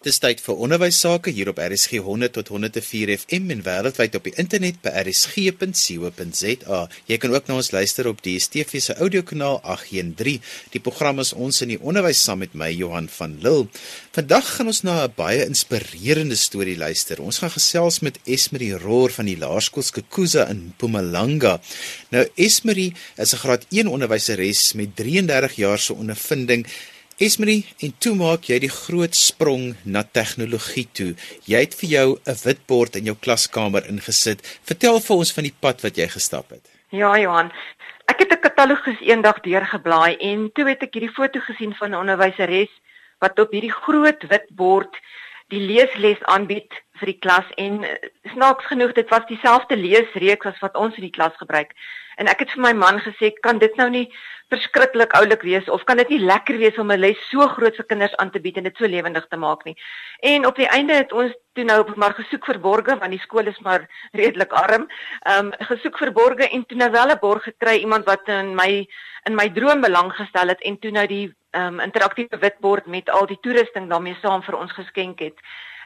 Dis tyd vir onderwys sake hier op RSG 100 tot 104 FM en wêreldwyd op die internet by rsg.co.za. Jy kan ook na ons luister op die DSTV se audiokanaal 813. Die program is ons in die onderwys saam met my Johan van Lille. Vandag gaan ons na 'n baie inspirerende storie luister. Ons gaan gesels met Esmerie Roor van die Laerskool Skukuza in Mpumalanga. Nou Esmerie is 'n graad 1 onderwyseres met 33 jaar se ondervinding Esmerie, en toe maak jy die groot sprong na tegnologie toe. Jy het vir jou 'n witbord in jou klaskamer ingesit. Vertel vir ons van die pad wat jy gestap het. Ja, Johan. Ek het 'n katalogus eendag deurgeblaai en toe het ek hierdie foto gesien van 'n onderwyseres wat op hierdie groot witbord die leesles aanbied vir die klas en eh, snaaks genoeg dit was dieselfde leesreeks as wat ons in die klas gebruik. En ek het vir my man gesê, kan dit nou nie verskriklik oulik wees of kan dit nie lekker wees om 'n les so groot vir kinders aan te bied en dit so lewendig te maak nie. En op die einde het ons toe nou maar gesoek vir borge want die skool is maar redelik arm. Ehm um, gesoek vir borge en toe nou wel 'n borg gekry iemand wat in my in my droom belang gestel het en toe nou die ehm um, interaktiewe witbord met al die toerusting daarmee saam vir ons geskenk het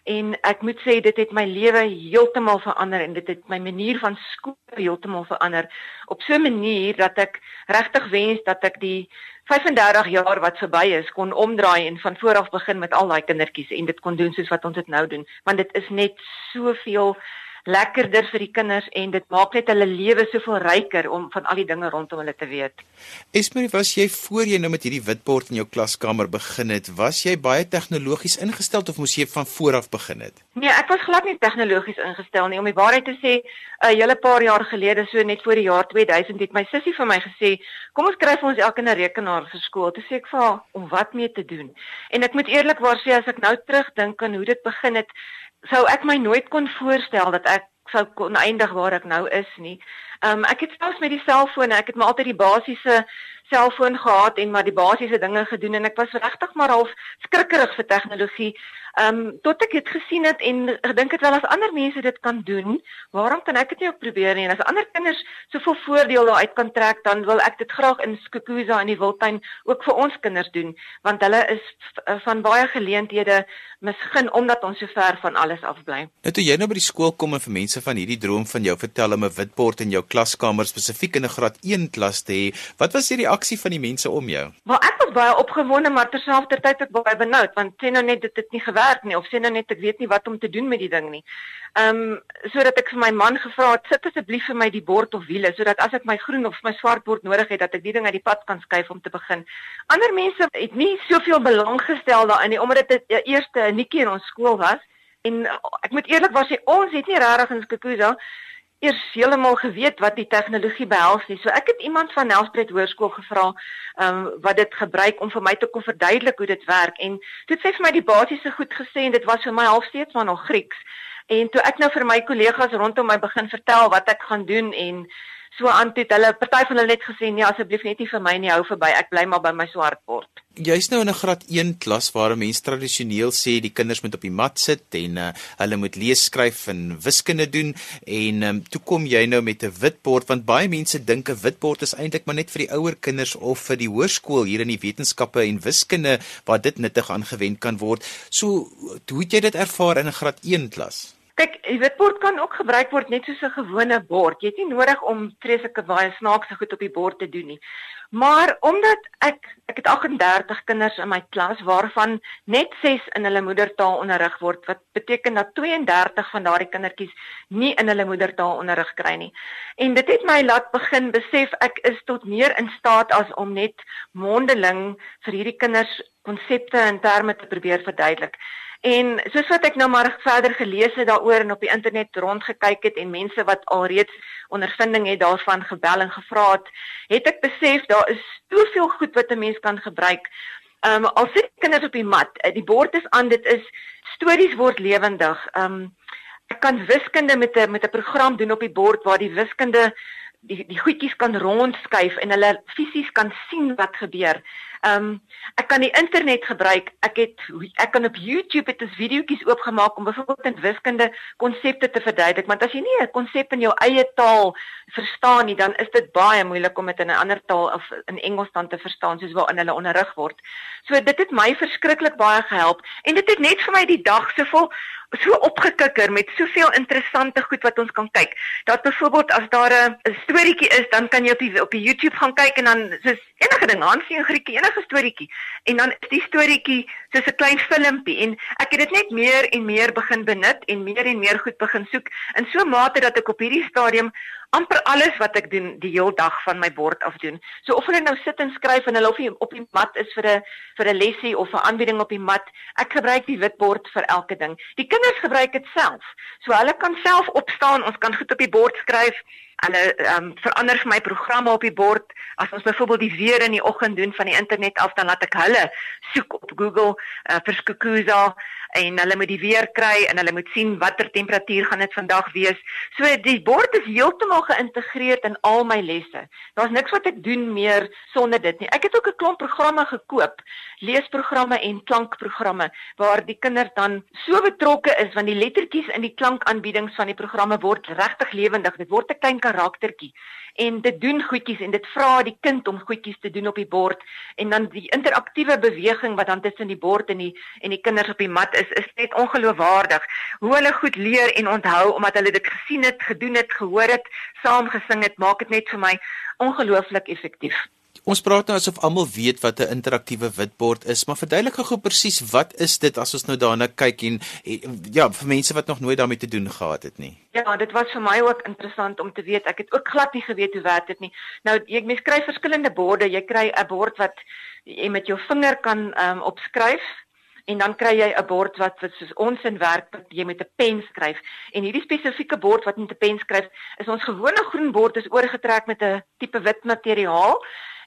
en ek moet sê dit het my lewe heeltemal verander en dit het my manier van skool heeltemal verander. Op so 'n manier dat ek regtig wens dat ek die 35 jaar wat verby is kon omdraai en van voor af begin met al daai kindertjies en dit kon doen soos wat ons dit nou doen. Want dit is net soveel lekkerder vir die kinders en dit maak net hulle lewe soveel ryker om van al die dinge rondom hulle te weet. Esmerie, was jy voor jy nou met hierdie witbord in jou klaskamer begin het, was jy baie tegnologies ingestel of moes jy van voor af begin het? Nee, ek was glad nie tegnologies ingestel nie. Om die waarheid te sê, 'n hele paar jaar gelede, so net voor die jaar 2000, het my sussie vir my gesê, "Kom ons skryf ons elke 'n rekenaar vir skool." Toe sê ek vir haar, "Om wat mee te doen?" En ek moet eerlikwaar sê as ek nou terugdink aan hoe dit begin het, sou ek my nooit kon voorstel dat ek sou kon eindig waar ek nou is nie. Ehm um, ek het selfs met die selfoon, ek het maar altyd die basiese selfoon gehad en maar die basiese dinge gedoen en ek was regtig maar half skrikkerig vir tegnologie. Ehm um, tot ek dit gesien het en gedink het wel as ander mense dit kan doen, waarom kan ek dit nie ook probeer nie? En as ander kinders soveel voordeel daaruit kan trek, dan wil ek dit graag in Skukuza in die Wildtuin ook vir ons kinders doen, want hulle is van baie geleenthede misgun omdat ons so ver van alles af bly. Nou toe jy nou by die skool kom en vir mense van hierdie droom van jou vertel om 'n witbord in jou klaskamer spesifiek in 'n graad 1 klas te hê, wat was die reaksie van die mense om jou? Wel ek was baie opgewonde, maar terselfdertyd ook baie benoud want sê nou net dit het nie gewerk werk nie of sê nou net ek weet nie wat om te doen met die ding nie. Ehm um, sodat ek vir my man gevra het sit asseblief vir my die bord of wiele sodat as ek my groen of my swart bord nodig het dat ek die ding uit die pad kan skuif om te begin. Ander mense het nie soveel belang gestel daarin nie omdat dit die eerste netjie in ons skool was en ek moet eerlikwaar sê ons het nie regtig in Skukuza eers heeltemal geweet wat die tegnologie behels nie. So ek het iemand van Nelspruit Hoërskool gevra, um, wat dit gebruik om vir my te kon verduidelik hoe dit werk en dit sê vir my die basiese goed gesê en dit was vir my half steeds maar nog Grieks. En toe ek nou vir my kollegas rondom my begin vertel wat ek gaan doen en so aan toe hulle party van hulle net gesê nee asseblief net nie vir my nie hou verby ek bly maar by my swart bord. Jy's nou in 'n graad 1 klas waar mense tradisioneel sê die kinders moet op die mat sit en uh, hulle moet lees, skryf en wiskunde doen en um, toe kom jy nou met 'n witbord want baie mense dink 'n witbord is eintlik maar net vir die ouer kinders of vir die hoërskool hier in die wetenskappe en wiskunde waar dit nuttig aangewend kan word. So hoe het jy dit ervaar in 'n graad 1 klas? Kyk, die witbord kan ook gebruik word net soos 'n gewone bord. Jy het nie nodig om vreeslike baie snaakse goed op die bord te doen nie. Maar omdat ek ek het 38 kinders in my klas waarvan net 6 in hulle moedertaal onderrig word, wat beteken dat 32 van daardie kindertjies nie in hulle moedertaal onderrig kry nie. En dit het my laat begin besef ek is tot meer in staat as om net mondeling vir hierdie kinders konsepte en terme te probeer verduidelik. En soos wat ek nou maar verder gelees het daaroor en op die internet rondgekyk het en mense wat alreeds ondervinding het daarvan gebel en gevra het, het ek besef daar is soveel goed wat 'n mens kan gebruik. Ehm um, al sit kinders op die mat, eh, die bord is aan, dit is stories word lewendig. Ehm um, ek kan wiskunde met 'n met 'n program doen op die bord waar die wiskunde die die goedjies kan rondskuif en hulle fisies kan sien wat gebeur. Ehm um, ek kan die internet gebruik. Ek het ek kan op YouTube het 'n videoetjies oopgemaak om byvoorbeeld in wiskunde konsepte te verduidelik, want as jy nie 'n konsep in jou eie taal verstaan nie, dan is dit baie moeilik om dit in 'n ander taal of in Engels dan te verstaan soos waarin hulle onderrig word. So dit het my verskriklik baie gehelp en dit het net vir my die dag so vol so opgekikker met soveel interessante goed wat ons kan kyk. Dat byvoorbeeld as daar 'n storieetjie is, dan kan jy op die op die YouTube gaan kyk en dan soos enige ding, Hansie en Grietjie, enige storieetjie. En dan is die storieetjie soos 'n klein filmpie en ek het dit net meer en meer begin benut en meer en meer goed begin soek in so 'n mate dat ek op hierdie stadium amper alles wat ek doen die heel dag van my bord af doen. So of hulle nou sit en skryf en hulle of op die mat is vir 'n vir 'n lesie of 'n aanbieding op die mat, ek gebruik die witbord vir elke ding. Die kinders gebruik dit self. So hulle kan self opstaan, ons kan goed op die bord skryf. Hulle ehm um, verander vir my programme op die bord. As ons byvoorbeeld die weer in die oggend doen van die internet af, dan laat ek hulle soek op Google uh, vir skukuza en hulle moet die weer kry en hulle moet sien watter temperatuur gaan dit vandag wees. So die bord is heeltemal geïntegreer in al my lesse. Daar's niks wat ek doen meer sonder dit nie. Ek het ook 'n klomp programme gekoop, leesprogramme en klankprogramme waar die kinders dan so betrokke is want die lettertjies in die klankaanbiedings van die programme word regtig lewendig. Dit word 'n klein karaktertjie. En dit doen goedjies en dit vra die kind om goedjies te doen op die bord. En dan die interaktiewe beweging wat dan tussen die bord en die en die kinders op die mat is is net ongeloofwaardig. Hoe hulle goed leer en onthou omdat hulle dit gesien het, gedoen het, gehoor het, saam gesing het, maak dit net vir my ongelooflik effektief. Ons praat nou asof almal weet wat 'n interaktiewe witbord is, maar verduidelik gou presies wat is dit as ons nou daarna kyk en ja, vir mense wat nog nooit daarmee te doen gehad het nie. Ja, dit was vir my ook interessant om te weet. Ek het ook glad nie geweet hoe werk dit nie. Nou jy mens kry verskillende borde. Jy kry 'n bord wat jy met jou vinger kan um, opskryf en dan kry jy 'n bord wat soos ons in werk wat jy met 'n pen skryf. En hierdie spesifieke bord wat met 'n pen skryf, is ons gewone groen bord is oorgetrek met 'n tipe wit materiaal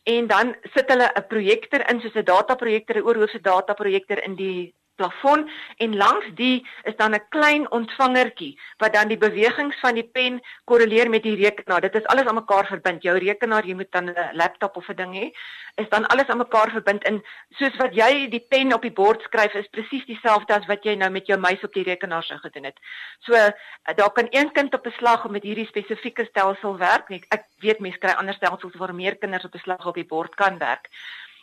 en dan sit hulle 'n projektor in soos 'n dataprojektor, 'n oorhoofse dataprojektor in die plafon en langs die is dan 'n klein ontvangertjie wat dan die bewegings van die pen korreleer met die rekenaar. Dit is alles aan mekaar verbind. Jou rekenaar, jy moet dan 'n laptop of 'n ding hê, is dan alles aan mekaar verbind in soos wat jy die pen op die bord skryf is presies dieselfde as wat jy nou met jou muis op die rekenaar sou gedoen het. So daar kan een kind op 'n slag met hierdie spesifieke stelsel werk. Ek weet mense kry ander stelsels waar meer kinders op 'n slag op die bord kan werk.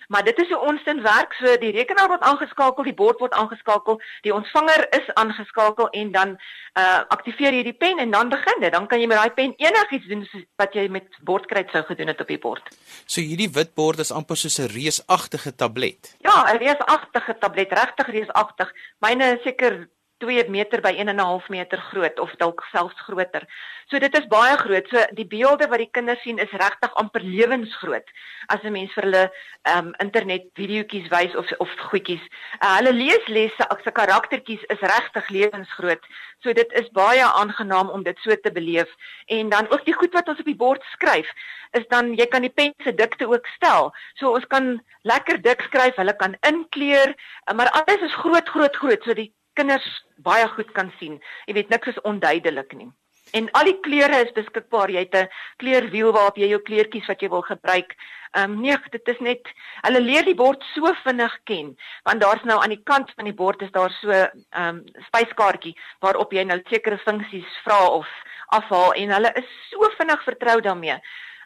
Maar dit is hoe ons in werk. So die rekenaar word aangeskakel, die bord word aangeskakel, die ontvanger is aangeskakel en dan uh aktiveer jy die pen en dan begin dit. Dan kan jy met daai pen enigiets doen wat jy met bordkryt sou gedoen het op die bord. So hierdie wit bord is amper soos 'n reusagtige tablet. Ja, 'n reusagtige tablet, regtig reusagtig. Myne is seker 2 meter by 1 en 'n half meter groot of dalk selfs groter. So dit is baie groot. So die beelde wat die kinders sien is regtig amper lewensgroot as 'n mens vir hulle ehm um, internet videoetjies wys of of goedjies. Uh, hulle leeslesse, se karaktertjies is regtig lewensgroot. So dit is baie aangenaam om dit so te beleef. En dan ook die goed wat ons op die bord skryf, is dan jy kan die pen se dikte ook stel. So ons kan lekker dik skryf, hulle kan inkleur, maar alles is groot groot groot. So die kinders baie goed kan sien. Jy weet niks is onduidelik nie. En al die kleure is beskikbaar. Jy het 'n kleurwiel waarop jy jou kleurtjies wat jy wil gebruik. Ehm um, nee, dit is net hulle leer die bord so vinnig ken, want daar's nou aan die kant van die bord is daar so 'n ehm um, spyskaartjie waarop jy nou sekere funksies vra of afhaal en hulle is so vinnig vertrou daarmee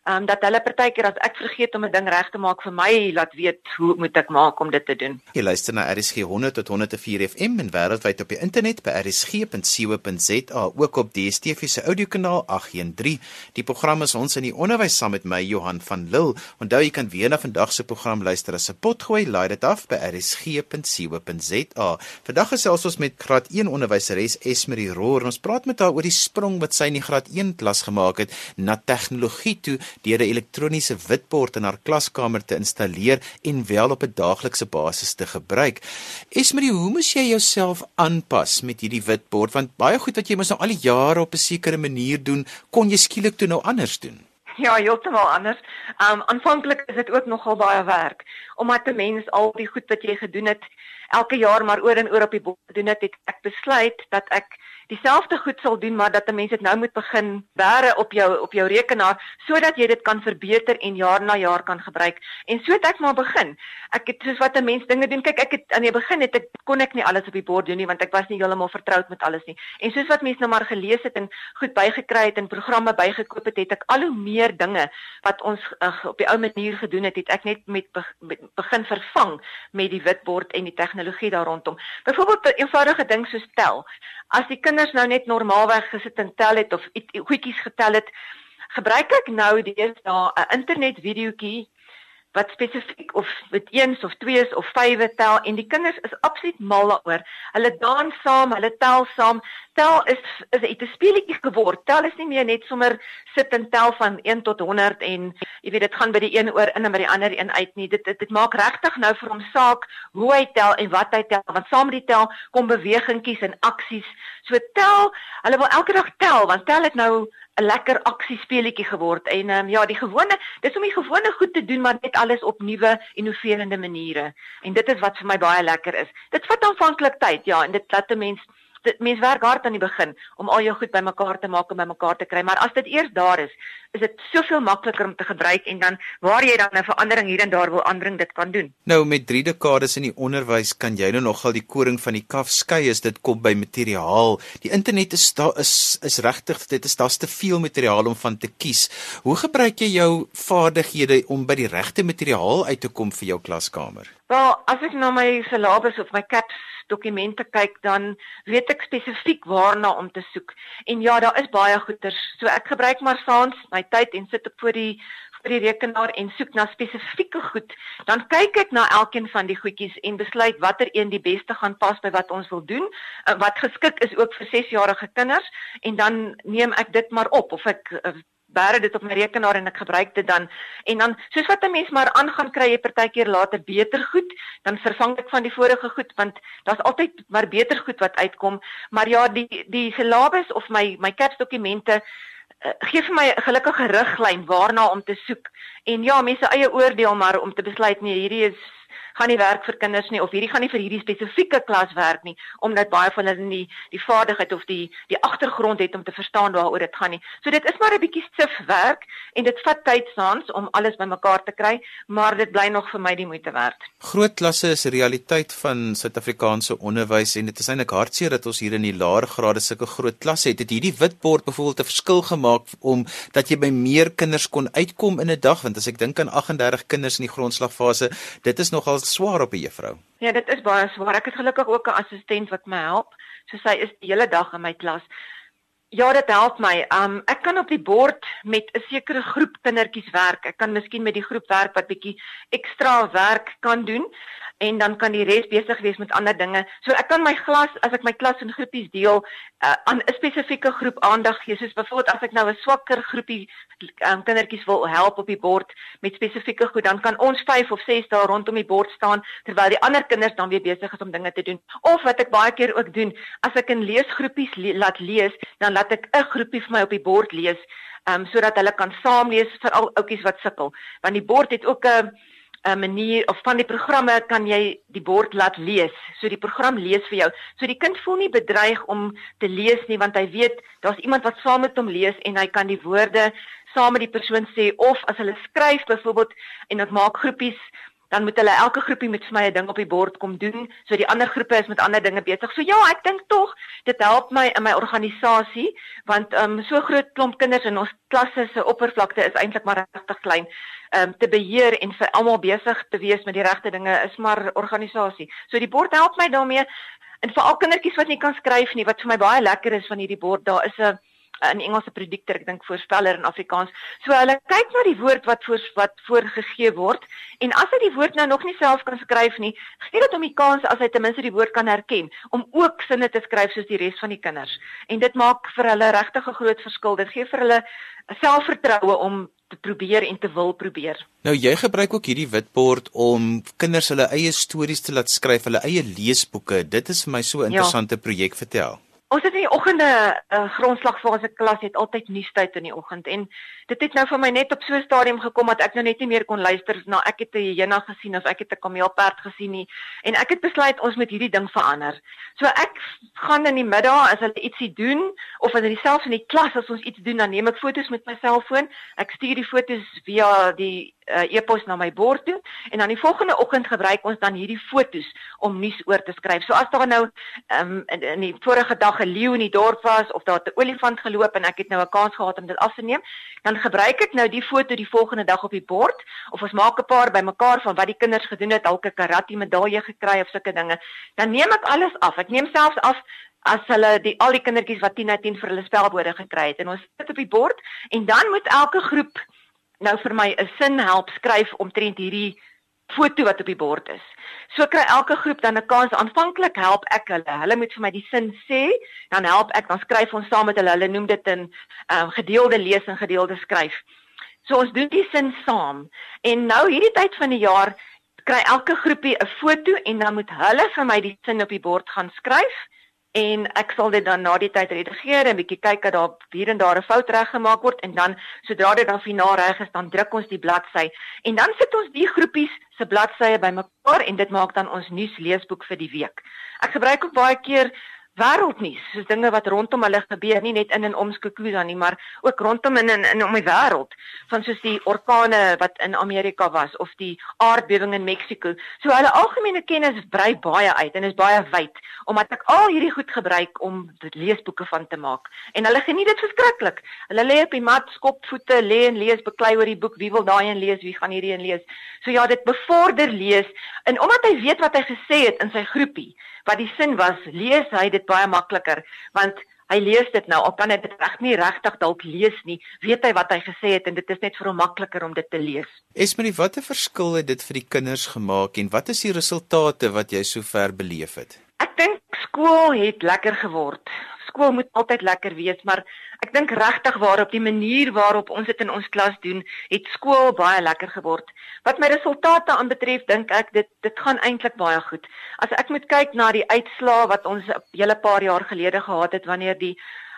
um, dat hulle partykeer as ek vergeet om 'n ding reg te maak vir my laat weet hoe moet ek maak om dit te doen. Jy luister na RSG 100 tot 104 FM en wêreldwyd op die internet by rsg.co.za ook op DStv se audiokanaal 813. Die program is ons in die onderwys saam met my Johan van Lille. Onthou jy kan weer na vandag se program luister as 'n potgooi, laai dit af by rsg.co.za. Vandag gesels ons met graad 1 onderwyseres Esmerie Roer. Ons praat met haar oor die sprong wat sy in die graad 1 klas gemaak het na tegnologie toe deur 'n elektroniese witbord in haar klaskamer te installeer en wel op 'n daaglikse basis te gebruik. Esmerie, hoe moes jy jouself aanpas met hierdie witbord want baie goed wat jy mos nou al die jare op 'n sekere manier doen, kon jy skielik toe nou anders doen? Ja, heeltemal anders. Um aanvanklik is dit ook nogal baie werk omdat 'n mens al die goed wat jy gedoen het elke jaar maar oor en oor op die bord doen dit het ek besluit dat ek dieselfde goed sal doen maar dat 'n mens dit nou moet begin bære op jou op jou rekenaar sodat jy dit kan verbeter en jaar na jaar kan gebruik. En so het ek maar begin. Ek het soos wat 'n mens dinge doen. Kyk, ek het aan die begin het ek kon ek nie alles op die bord doen nie want ek was nie heeltemal vertroud met alles nie. En soos wat mense nou maar gelees het en goed bygekry het en programme bygekoop het, het ek al hoe meer dinge wat ons uh, op die ou manier gedoen het, het ek net met, met begin vervang met die witbord en die tegnologie daar rondom. Byvoorbeeld 'n eenvoudige ding soos tel. As die kinders nou net normaalweg gesit en tel het of goedjies getel het, gebruik ek nou deesdae 'n internet videoetjie wat spesifiek of met eens of twees of vywe tel en die kinders is absoluut mal daaroor. Hulle dans saam, hulle tel saam. Tel is is 'n speletjie geword. Tel is nie meer net sommer sit en tel van 1 tot 100 en jy weet dit gaan by die een oor in en by die ander een uit nie. Dit dit, dit maak regtig nou vir hom saak hoe hy tel en wat hy tel want saam met die tel kom bewegingkies en aksies. So tel, hulle wil elke dag tel want tel het nou 'n lekker aksiespeletjie geword en um, ja, die gewone, dis om die gewone goed te doen maar net alles op nuwe, innoverende maniere. En dit is wat vir my baie lekker is. Dit vat aanvanklik tyd, ja, en dit laat 'n mens dit mens werk hard aan die begin om al jou goed bymekaar te maak en bymekaar te kry, maar as dit eers daar is, is dit soveel makliker om te gebruik en dan waar jy dan 'n verandering hier en daar wil aanbring, dit kan doen. Nou met 3 dekades in die onderwys kan jy nou nogal die koring van die kaf skei as dit kom by materiaal. Die internet is daar is is regtig dit is daar's te veel materiaal om van te kies. Hoe gebruik jy jou vaardighede om by die regte materiaal uit te kom vir jou klaskamer? Wel, as ek na my syllabus of my CAPS dokumente kyk dan weet ek spesifiek waarna om te soek. En ja, daar is baie goeters. So ek gebruik maar saans my tyd en sit op voor die vir die rekenaar en soek na spesifieke goed. Dan kyk ek na elkeen van die goedjies en besluit watter een die beste gaan pas by wat ons wil doen, uh, wat geskik is ook vir 6-jarige kinders en dan neem ek dit maar op of ek uh, bære dit op my rekenaar en ek gebruik dit dan. En dan soos wat 'n mens maar aangaan kry jy partykeer later beter goed. Dan vervang ek van die vorige goed want daar's altyd maar beter goed wat uitkom. Maar ja die die syllabus of my my CAPS dokumente uh, gee vir my 'n gelukkige riglyn waarna om te soek. En ja mense eie oordeel maar om te besluit nee hierdie is gaan nie werk vir kinders nie of hierdie gaan nie vir hierdie spesifieke klas werk nie omdat baie van hulle nie die vaardigheid of die die agtergrond het om te verstaan waaroor dit gaan nie. So dit is maar 'n bietjie stif werk en dit vat tyd saans om alles bymekaar te kry, maar dit bly nog vir my die moeite werd. Groot klasse is 'n realiteit van Suid-Afrikaanse onderwys en dit is eintlik hartseer dat ons hier in die laer grade sulke groot klasse het. Het hierdie witbord byvoorbeeld 'n verskil gemaak om dat jy by meer kinders kon uitkom in 'n dag want as ek dink aan 38 kinders in die grondslagfase, dit is nogal swaar op 'n juffrou. Ja, dit is baie swaar. Ek het gelukkig ook 'n assistent wat my help. So sy is die hele dag in my klas. Ja, dit help my. Um ek kan op die bord met 'n sekere groep kindertjies werk. Ek kan miskien met die groep werk wat bietjie ekstra werk kan doen en dan kan die res besig wees met ander dinge. So ek kan my klas as ek my klas in groepies deel uh, aan 'n spesifieke groep aandag gee. Soos byvoorbeeld as ek nou 'n swakker groepie um, kindertjies wil help op die bord met spesifieke goed, dan kan ons 5 of 6 daar rondom die bord staan terwyl die ander kinders dan weer besig is om dinge te doen. Of wat ek baie keer ook doen, as ek in leesgroepies le laat lees, dan laat ek 'n groepie vir my op die bord lees, um, sodat hulle kan saam lees vir al ouppies wat sukkel. Want die bord het ook 'n uh, 'n manier of van die programme kan jy die bord laat lees. So die program lees vir jou. So die kind voel nie bedreig om te lees nie want hy weet daar's iemand wat saam met hom lees en hy kan die woorde saam met die persoon sê of as hulle skryf byvoorbeeld en dit maak groepies dan moet hulle elke groepie met vir my 'n ding op die bord kom doen. So die ander groepe is met ander dinge besig. So ja, ek dink tog dit help my in my organisasie want ehm um, so groot klomp kinders in ons klasse se oppervlakte is eintlik maar regtig klein. Um, te beheer en vir almal besig te wees met die regte dinge is maar organisasie. So die bord help my daarmee en vir al kindertjies wat nie kan skryf nie, wat vir my baie lekker is van hierdie bord, daar is 'n in Engelse predikter, ek dink voorspeller in Afrikaans. So hulle kyk na die woord wat voor wat voorgegee word en as hy die woord nou nog nie self kan skryf nie, gee dit hom die kans as hy ten minste die woord kan herken om ook sinne te skryf soos die res van die kinders. En dit maak vir hulle regtig 'n groot verskil. Dit gee vir hulle selfvertroue om te probeer en te wil probeer. Nou jy gebruik ook hierdie witbord om kinders hulle eie stories te laat skryf, hulle eie leesboeke. Dit is vir my so 'n ja. interessante ja. projek vertel. Ons het in die oggende 'n uh, eh, grondslagfase klas het altyd nuustyd in die oggend en dit het nou vir my net op so 'n stadium gekom dat ek nou net nie meer kon luister na ek het 'n hyena gesien of ek het 'n kameelperd gesien nie en ek het besluit ons moet hierdie ding verander. So ek gaan in die middag as hulle ietsie doen of as hulle selfs in die klas as ons iets doen dan neem ek foto's met my selfoon. Ek stuur die foto's via die uh, e-pos na my bord toe en dan die volgende oggend gebruik ons dan hierdie foto's om nuus oor te skryf. So as daar nou um, in, in die vorige dag 'n leeu in die dorp was of daar 'n olifant geloop en ek het nou 'n kans gehad om dit af te neem, dan gebruik ek nou die foto die volgende dag op die bord of ons maak 'n paar bymekaar van wat die kinders gedoen het, dalk 'n karate medalje gekry of sulke dinge. Dan neem ek alles af. Ek neem selfs af as hulle die al die kindertjies wat 10 uit 10 vir hulle spelborde gekry het en ons sit op die bord en dan moet elke groep nou vir my 'n sin help skryf omtrent hierdie foto wat op die bord is. So kry elke groep dan 'n kans. Aanvanklik help ek hulle. Hulle moet vir my die sin sê, dan help ek, dan skryf ons saam met hulle. Hulle noem dit 'n um, gedeelde lees en gedeelde skryf. So ons doen die sin saam. En nou hierdie tyd van die jaar kry elke groepie 'n foto en dan moet hulle vir my die sin op die bord gaan skryf en ek sal dit dan na die tyd redigeer en bietjie kyk dat daar hier en daar 'n fout reggemaak word en dan sodra dit dan finaal reg is dan druk ons die bladsy en dan sit ons die groepies se bladsye bymekaar en dit maak dan ons nuusleesboek vir die week. Ek gebruik ook baie keer wêreldnuus, soos dinge wat rondom hulle gebeur, nie net in en om Skukuza nie, maar ook rondom in in, in om die wêreld, van soos die orkane wat in Amerika was of die aardbewing in Mexiko. So hulle algemene kennis brei baie uit en is baie wyd omdat ek al hierdie goed gebruik om leesboeke van te maak. En hulle geniet dit verskriklik. Hulle lê op die mat, skop voete, lê en lees, beklei oor die boek, wie wil daai een lees, wie gaan hierdie een lees. So ja, dit bevorder lees en omdat hy weet wat hy gesê het in sy groepie wat die sin was, lees hy dit baie makliker want hy lees dit nou. Al kan hy dit reg nie regtig dalk lees nie, weet hy wat hy gesê het en dit is net vir hom makliker om dit te lees. Esmerie, watter verskil het dit vir die kinders gemaak en wat is die resultate wat jy sover beleef het? Ek dink skool het lekker geword skool moet altyd lekker wees, maar ek dink regtig waarop die manier waarop ons dit in ons klas doen, het skool baie lekker geword. Wat my resultate aanbetref, dink ek dit dit gaan eintlik baie goed. As ek moet kyk na die uitslae wat ons 'n hele paar jaar gelede gehad het wanneer die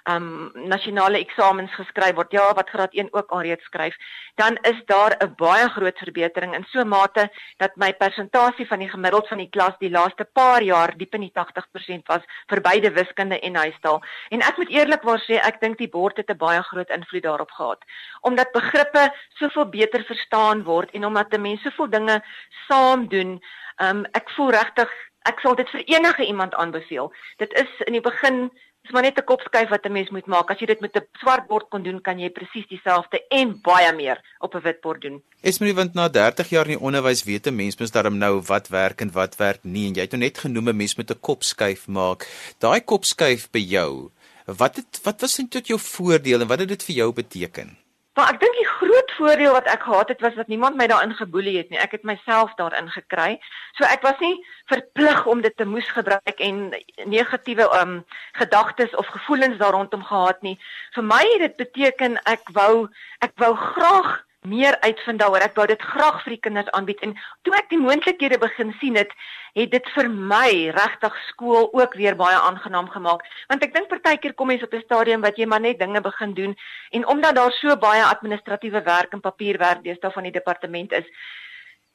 um nasionale eksamens geskryf word, ja, wat graad 1 ook alreeds skryf, dan is daar 'n baie groot verbetering in so mate dat my persentasie van die gemiddeld van die klas die laaste paar jaar diep in die 80% was vir beide wiskunde en huistaal. En ek moet eerlikwaar sê, ek dink die bord het 'n baie groot invloed daarop gehad, omdat begrippe soveel beter verstaan word en omdat mense soveel dinge saam doen. Um ek voel regtig ek sal dit vir enige iemand aanbeveel. Dit is in die begin Dis maar net 'n kopskuif wat 'n mens moet maak. As jy dit met 'n swart bord kon doen, kan jy presies dieselfde en baie meer op 'n wit bord doen. Esmerie want na 30 jaar in die onderwys weet 'n mens mens daarom nou wat werk en wat werk nie en jy het nou net genoem 'n mens met 'n kopskuif maak. Daai kopskuif by jou, wat het wat was dit tot jou voordeel en wat het dit vir jou beteken? Maar ek dink die groot voordeel wat ek gehad het was dat niemand my daarin geboelie het nie. Ek het myself daarin gekry. So ek was nie verplig om dit te moes gebruik en negatiewe um gedagtes of gevoelens daar rondom gehad nie. Vir my het dit beteken ek wou ek wou graag meer uitvind daaroor. Ek wou dit graag vir die kinders aanbied en toe ek die moontlikhede begin sien het, het dit vir my regtig skool ook weer baie aangenaam gemaak. Want ek dink partykeer kom jy op 'n stadium wat jy maar net dinge begin doen en omdat daar so baie administratiewe werk en papierwerk deesdae van die departement is,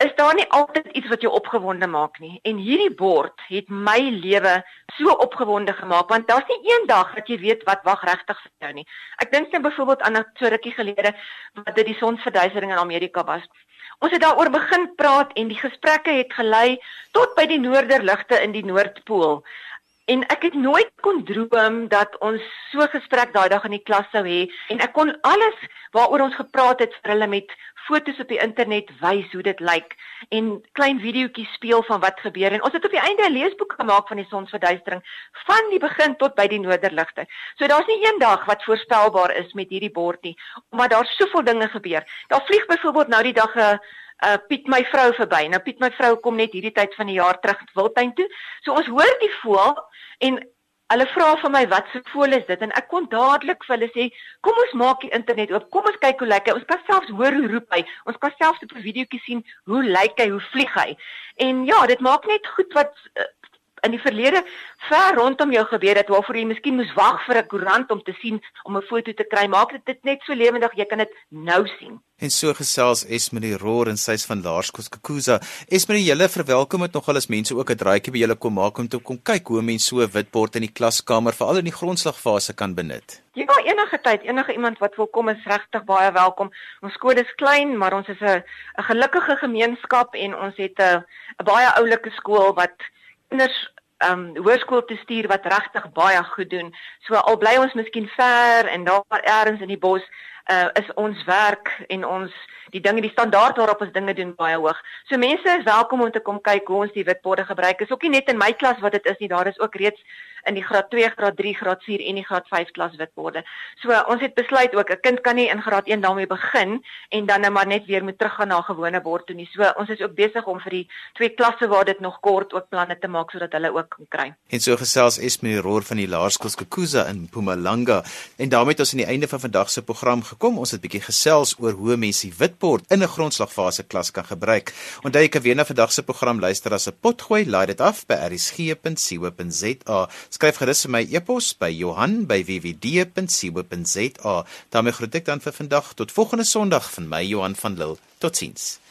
is daar nie altyd iets wat jou opgewonde maak nie en hierdie bord het my lewe so opgewonde gemaak want daar's nie een dag dat jy weet wat wag regtig vir jou nie. Ek dink net byvoorbeeld aan 'n so rukkie gelede wat dit die sonsverduistering in Amerika was. Ons het daaroor begin praat en die gesprekke het gelei tot by die noorderligte in die Noordpool. En ek het nooit kon droom dat ons so gesprek daai dag in die klas sou hê en ek kon alles waaroor ons gepraat het vir hulle met fotos op die internet wys hoe dit lyk en klein videoetjies speel van wat gebeur en ons het op die einde 'n leesboek gemaak van die sonsverduistering van die begin tot by die noorderligte. So daar's nie een dag wat voorspelbaar is met hierdie bord nie, omdat daar soveel dinge gebeur. Daar vlieg byvoorbeeld nou die dag 'n uh Piet my vrou verby. Nou Piet my vrou kom net hierdie tyd van die jaar terug Wildtuin toe. So ons hoor die voël en Hulle vra vir my wat se voël is dit en ek kon dadelik vir hulle sê kom ons maak die internet oop. Kom ons kyk hoe lyk hy. Ons kan selfs hoor hoe roep hy. Ons kan selfs op 'n videoetjie sien hoe lyk hy, hoe vlieg hy. En ja, dit maak net goed wat uh, in die verlede ver rondom jou gebeur het waarvoor jy miskien moes wag vir 'n koerant om te sien om 'n foto te kry. Maak dit net so lewendig, jy kan dit nou sien. En so gesels Esmerie Roor en sy's van Laerskool Kakuza. Esmerie, julle verwelkom dit nogal as mense ook 'n draaitjie by julle kom maak om te kom kyk hoe mense so 'n witbord in die klaskamer veral in die grondslagfase kan benut. Ja, enige tyd, enige iemand wat wil kom is regtig baie welkom. Ons skool is klein, maar ons is 'n 'n gelukkige gemeenskap en ons het 'n 'n baie oulike skool wat kinders um hoërskool te stuur wat regtig baie goed doen. So al bly ons miskien ver en daar elders in die bos, uh, is ons werk en ons die dinge die standaard waarop ons dinge doen baie hoog. So mense is welkom om te kom kyk hoe ons die witborde gebruik. Is ook nie net in my klas wat dit is nie, daar is ook reeds in die graad 2, graad 3, graad 4 en die graad 5 klas witborde. So ons het besluit ook 'n kind kan nie in graad 1 daarmee begin en dan net maar net weer moet teruggaan na 'n gewone bord toe nie. So ons is ook besig om vir die twee klasse waar dit nog kort ook planne te maak sodat hulle ook kan kry. En so gesels Esme Roor van die Laerskool Skukuza in Mpumalanga en daarmee het ons aan die einde van vandag se program gekom. Ons het bietjie gesels oor hoe mense die witbord in 'n grondslagfase klas kan gebruik. Onthou jy kan weer na vandag se program luister as 'n potgooi, laai dit af by rsg.co.za. Skryf gerus vir my e-pos by Johan@wwd.co.za. daarmee groet ek dan vir vandag tot volgende Sondag van my Johan van Lille. Totsiens.